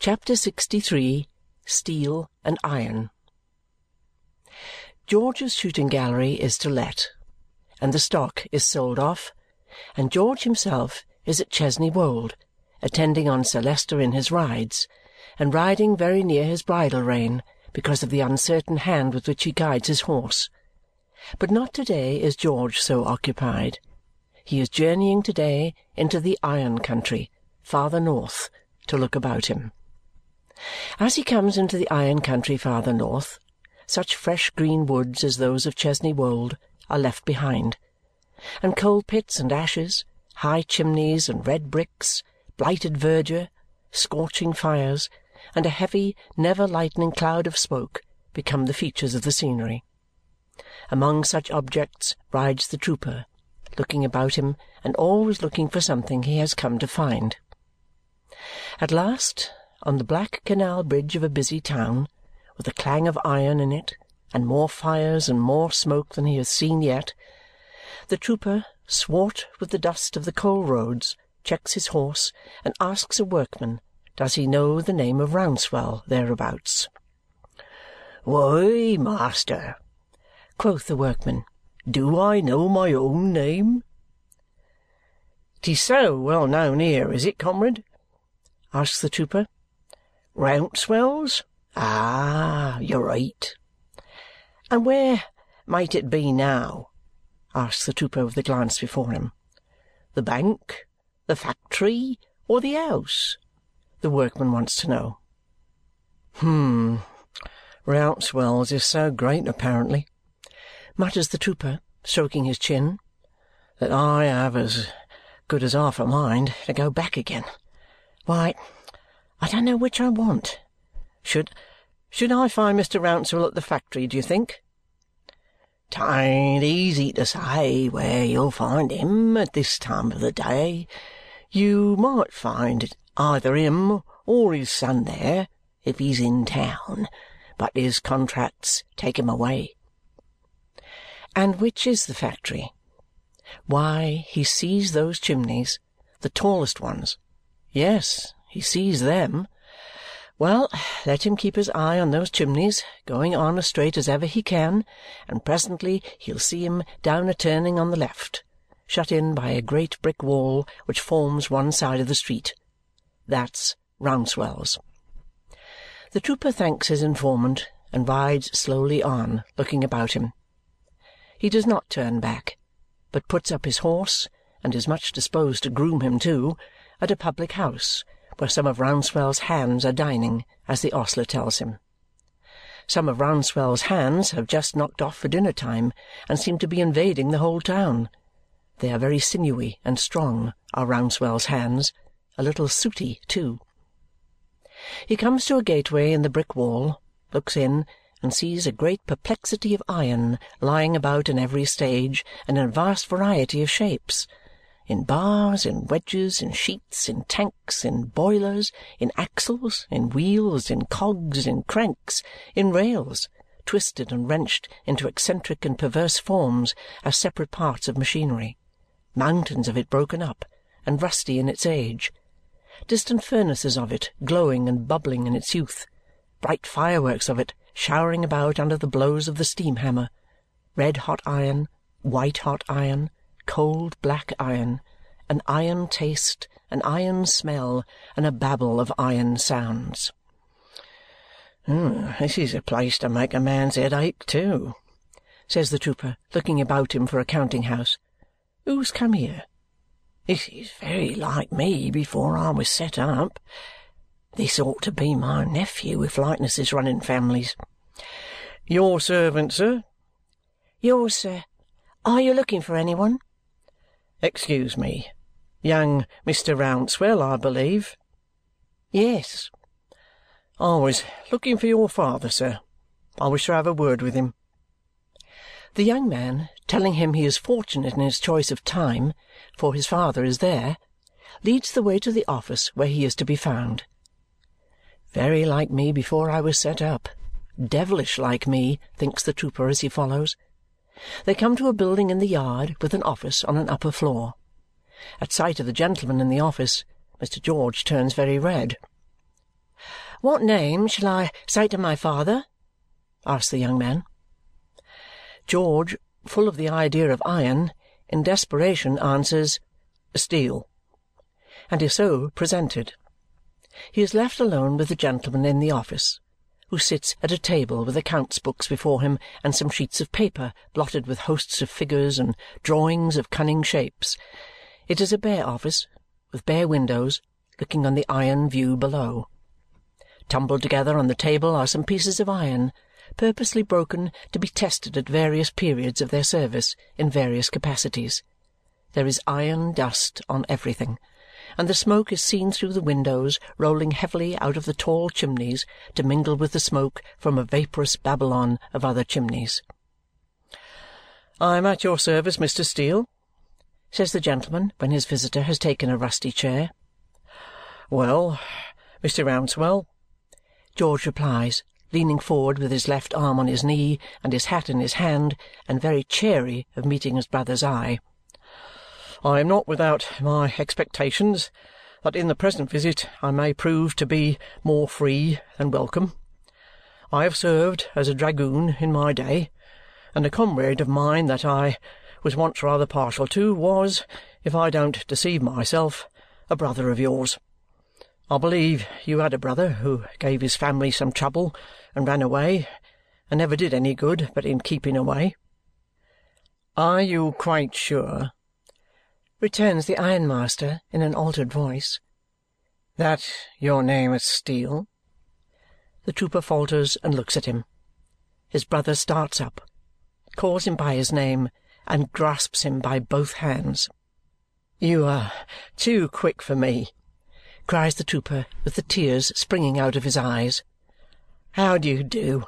CHAPTER LXIII Steel and Iron George's shooting gallery is to let, and the stock is sold off, and George himself is at Chesney Wold, attending on Sir Leicester in his rides, and riding very near his bridle rein because of the uncertain hand with which he guides his horse. But not to-day is George so occupied. He is journeying to-day into the iron country, farther north, to look about him. As he comes into the iron country farther north, such fresh green woods as those of Chesney Wold are left behind, and coal pits and ashes, high chimneys and red bricks, blighted verdure, scorching fires, and a heavy, never lightening cloud of smoke become the features of the scenery. Among such objects rides the trooper, looking about him and always looking for something he has come to find. At last, on the black canal bridge of a busy town, with a clang of iron in it, and more fires and more smoke than he has seen yet, the trooper, swart with the dust of the coal roads, checks his horse and asks a workman does he know the name of Rouncewell thereabouts. "Why, master," quoth the workman, "do I know my own name?" "'Tis so well known here, is it, comrade?" asks the trooper. Rouncewell's? Ah, you're right. And where might it be now? asks the trooper with a glance before him. The bank, the factory, or the house? The workman wants to know. Hmm. Rouncewell's is so great, apparently, mutters the trooper, stroking his chin, that I have as good as half a mind to go back again. Why, I don't know which I want. Should should I find Mr. Rouncewell at the factory, do you think? "'Tain't easy to say where you'll find him at this time of the day. You might find either him or his son there, if he's in town, but his contracts take him away." And which is the factory? Why, he sees those chimneys, the tallest ones. Yes, he sees them. Well, let him keep his eye on those chimneys, going on as straight as ever he can, and presently he'll see him down a turning on the left, shut in by a great brick wall which forms one side of the street. That's Rouncewell's. The trooper thanks his informant and rides slowly on, looking about him. He does not turn back, but puts up his horse, and is much disposed to groom him too, at a public house where some of Rouncewell's hands are dining, as the ostler tells him. Some of Rouncewell's hands have just knocked off for dinner time and seem to be invading the whole town. They are very sinewy and strong, are Rouncewell's hands, a little sooty too. He comes to a gateway in the brick wall, looks in, and sees a great perplexity of iron lying about in every stage and in a vast variety of shapes in bars, in wedges, in sheets, in tanks, in boilers, in axles, in wheels, in cogs, in cranks, in rails, twisted and wrenched into eccentric and perverse forms as separate parts of machinery, mountains of it broken up and rusty in its age, distant furnaces of it glowing and bubbling in its youth, bright fireworks of it showering about under the blows of the steam-hammer, red-hot iron, white-hot iron, cold black iron, an iron taste, an iron smell, and a babel of iron sounds. Mm, "This is a place to make a man's head ache too," says the trooper, looking about him for a counting-house. "Who's come here? This is very like me before I was set up. This ought to be my nephew if likenesses run in families." "Your servant, sir?" "Yours, sir. Are you looking for any one?" Excuse me. Young Mr. Rouncewell, I believe?" "Yes." "I was looking for your father, sir. I wish to have a word with him." The young man, telling him he is fortunate in his choice of time, for his father is there, leads the way to the office where he is to be found. Very like me before I was set up. Devilish like me, thinks the trooper as he follows. They come to a building in the yard with an office on an upper floor. At sight of the gentleman in the office, Mr. George turns very red. What name shall I say to my father? asks the young man. George, full of the idea of iron, in desperation answers, Steel, and is so presented. He is left alone with the gentleman in the office, who sits at a table with accounts books before him and some sheets of paper blotted with hosts of figures and drawings of cunning shapes. It is a bare office, with bare windows, looking on the iron view below. Tumbled together on the table are some pieces of iron, purposely broken to be tested at various periods of their service in various capacities. There is iron dust on everything, and the smoke is seen through the windows rolling heavily out of the tall chimneys to mingle with the smoke from a vaporous Babylon of other chimneys. "I am at your service, Mr. Steel," says the gentleman when his visitor has taken a rusty chair. "Well, Mr. Rouncewell," George replies, leaning forward with his left arm on his knee and his hat in his hand and very chary of meeting his brother's eye. I am not without my expectations that in the present visit I may prove to be more free than welcome. I have served as a dragoon in my day, and a comrade of mine that I was once rather partial to was, if I don't deceive myself, a brother of yours. I believe you had a brother who gave his family some trouble and ran away, and never did any good but in keeping away. Are you quite sure returns the ironmaster in an altered voice. That your name is Steel? The trooper falters and looks at him. His brother starts up, calls him by his name, and grasps him by both hands. You are too quick for me, cries the trooper with the tears springing out of his eyes. How do you do,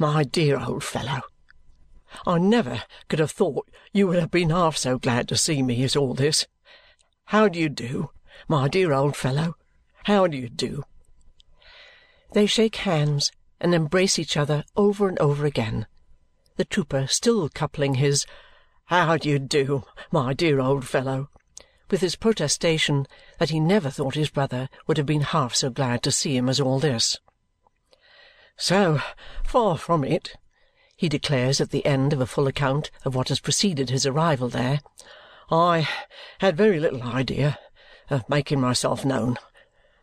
my dear old fellow? I never could have thought you would have been half so glad to see me as all this. How do you do, my dear old fellow? How do you do?" They shake hands and embrace each other over and over again, the trooper still coupling his "How do you do, my dear old fellow?" with his protestation that he never thought his brother would have been half so glad to see him as all this. "So far from it he declares at the end of a full account of what has preceded his arrival there, "I had very little idea of making myself known.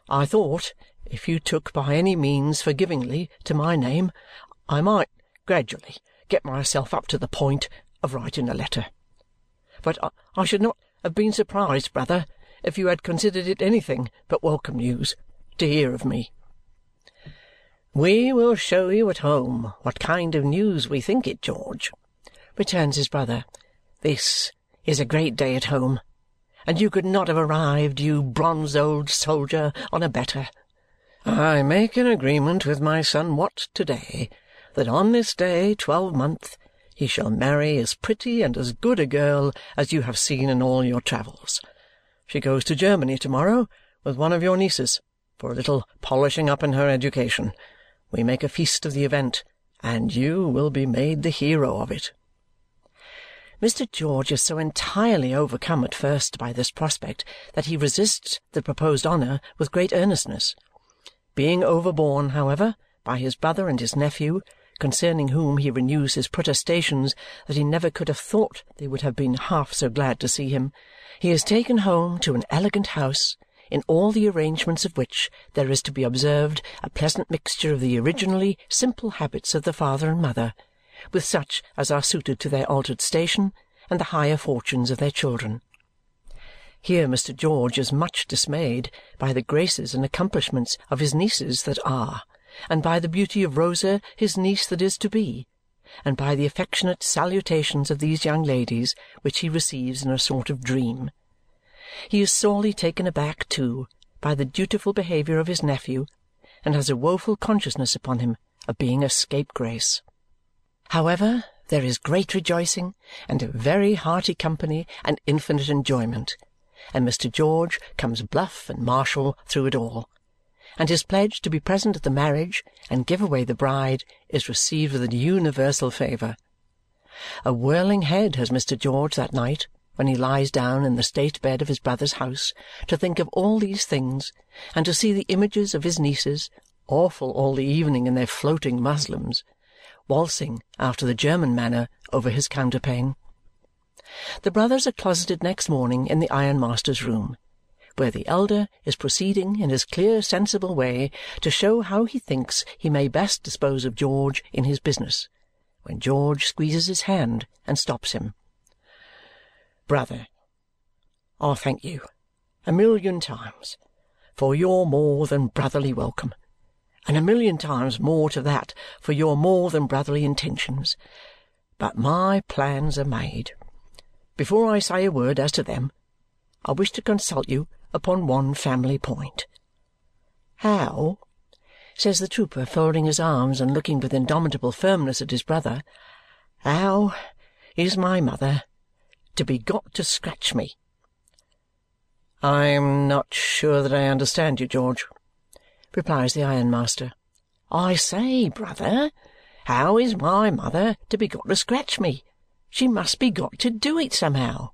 I thought, if you took by any means forgivingly to my name, I might gradually get myself up to the point of writing a letter. But I should not have been surprised, brother, if you had considered it anything but welcome news to hear of me. "We will show you at home what kind of news we think it, George," returns his brother. "This is a great day at home, and you could not have arrived, you bronzed old soldier, on a better. I make an agreement with my son Watt to-day that on this day twelvemonth he shall marry as pretty and as good a girl as you have seen in all your travels. She goes to Germany to-morrow with one of your nieces for a little polishing up in her education. We make a feast of the event, and you will be made the hero of it." Mr. George is so entirely overcome at first by this prospect that he resists the proposed honour with great earnestness. Being overborne, however, by his brother and his nephew, concerning whom he renews his protestations that he never could have thought they would have been half so glad to see him, he is taken home to an elegant house in all the arrangements of which there is to be observed a pleasant mixture of the originally simple habits of the father and mother with such as are suited to their altered station and the higher fortunes of their children. Here Mr. George is much dismayed by the graces and accomplishments of his nieces that are, and by the beauty of Rosa his niece that is to be, and by the affectionate salutations of these young ladies which he receives in a sort of dream. He is sorely taken aback, too, by the dutiful behaviour of his nephew and has a woeful consciousness upon him of being a scapegrace. However, there is great rejoicing, and a very hearty company, and infinite enjoyment, and Mr. George comes bluff and martial through it all, and his pledge to be present at the marriage and give away the bride is received with universal favour. A whirling head has Mr. George that night when he lies down in the state bed of his brother's house to think of all these things and to see the images of his nieces, awful all the evening in their floating muslins, waltzing after the German manner over his counterpane. The brothers are closeted next morning in the ironmaster's room, where the elder is proceeding in his clear sensible way to show how he thinks he may best dispose of George in his business, when George squeezes his hand and stops him. Brother, I thank you a million times for your more than brotherly welcome, and a million times more to that for your more than brotherly intentions. But my plans are made. Before I say a word as to them, I wish to consult you upon one family point. How, says the trooper, folding his arms and looking with indomitable firmness at his brother, how is my mother to be got to scratch me? I am not sure that I understand you, George, replies the ironmaster. I say, brother, how is my mother to be got to scratch me? She must be got to do it somehow.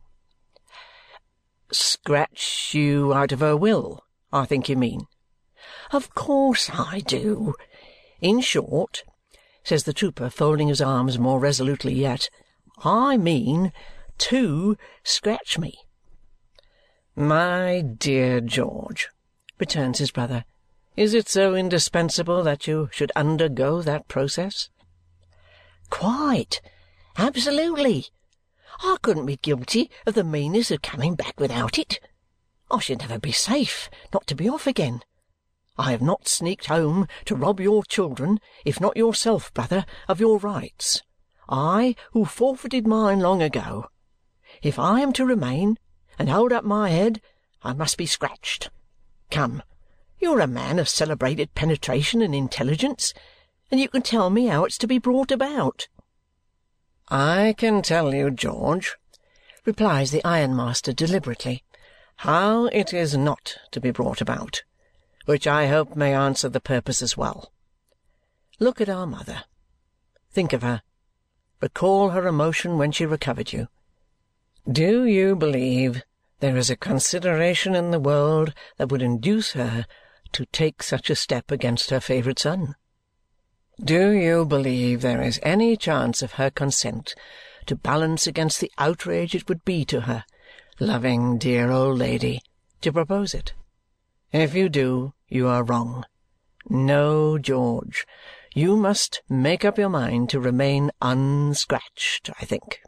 Scratch you out of her will, I think you mean. Of course I do. In short, says the trooper, folding his arms more resolutely yet, I mean to scratch me. My dear George, returns his brother, is it so indispensable that you should undergo that process? Quite. Absolutely. I couldn't be guilty of the meanness of coming back without it. I should never be safe not to be off again. I have not sneaked home to rob your children, if not yourself, brother, of your rights. I, who forfeited mine long ago. If I am to remain, and hold up my head, I must be scratched. Come, you're a man of celebrated penetration and intelligence, and you can tell me how it's to be brought about. I can tell you, George, replies the ironmaster deliberately, how it is not to be brought about, which I hope may answer the purpose as well. Look at our mother. Think of her. Recall her emotion when she recovered you. Do you believe there is a consideration in the world that would induce her to take such a step against her favourite son? Do you believe there is any chance of her consent to balance against the outrage it would be to her, loving dear old lady, to propose it? If you do, you are wrong. No, George, you must make up your mind to remain unscratched, I think.